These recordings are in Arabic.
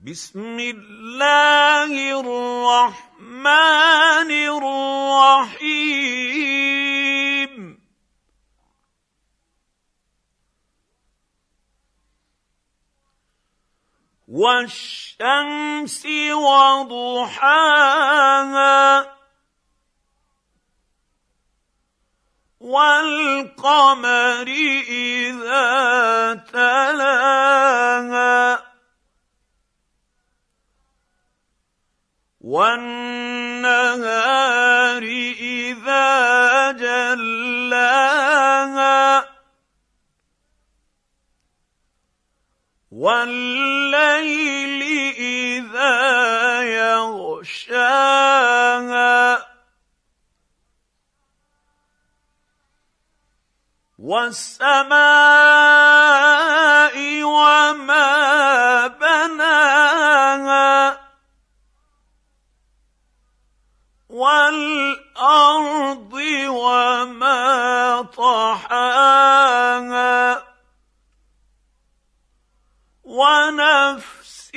بسم الله الرحمن الرحيم. والشمس وضحاها والقمر إذا والنهار إذا جلاها والليل إذا يغشاها والسماء والأرض وما طحاها ونفس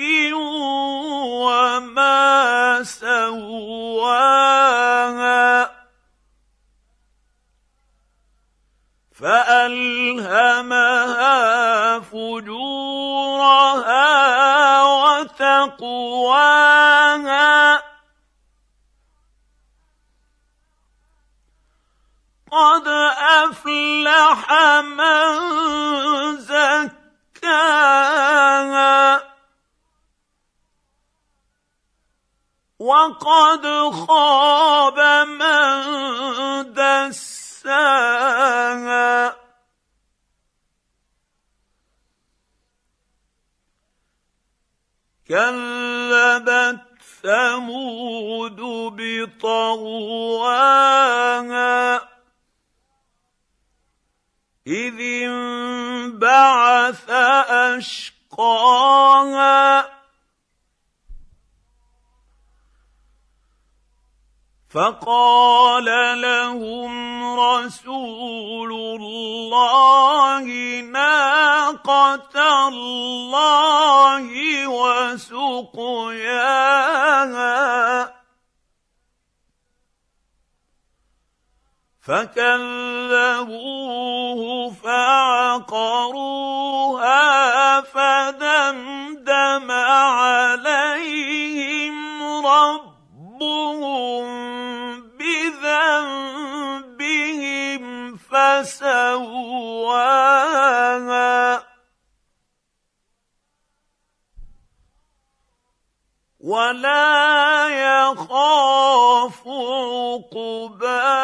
وما سواها فألهمها فجورها وتقواها قد أفلح من زكاها. وقد خاب من دساها. كذبت ثمود بطغواها. اذ انبعث أشقاها. فقال لهم رسول الله ناقة الله وسقياها. فكذبوه فعقروها فدمدم عليهم ربهم بذنبهم فسواها ولا يخاف عقباها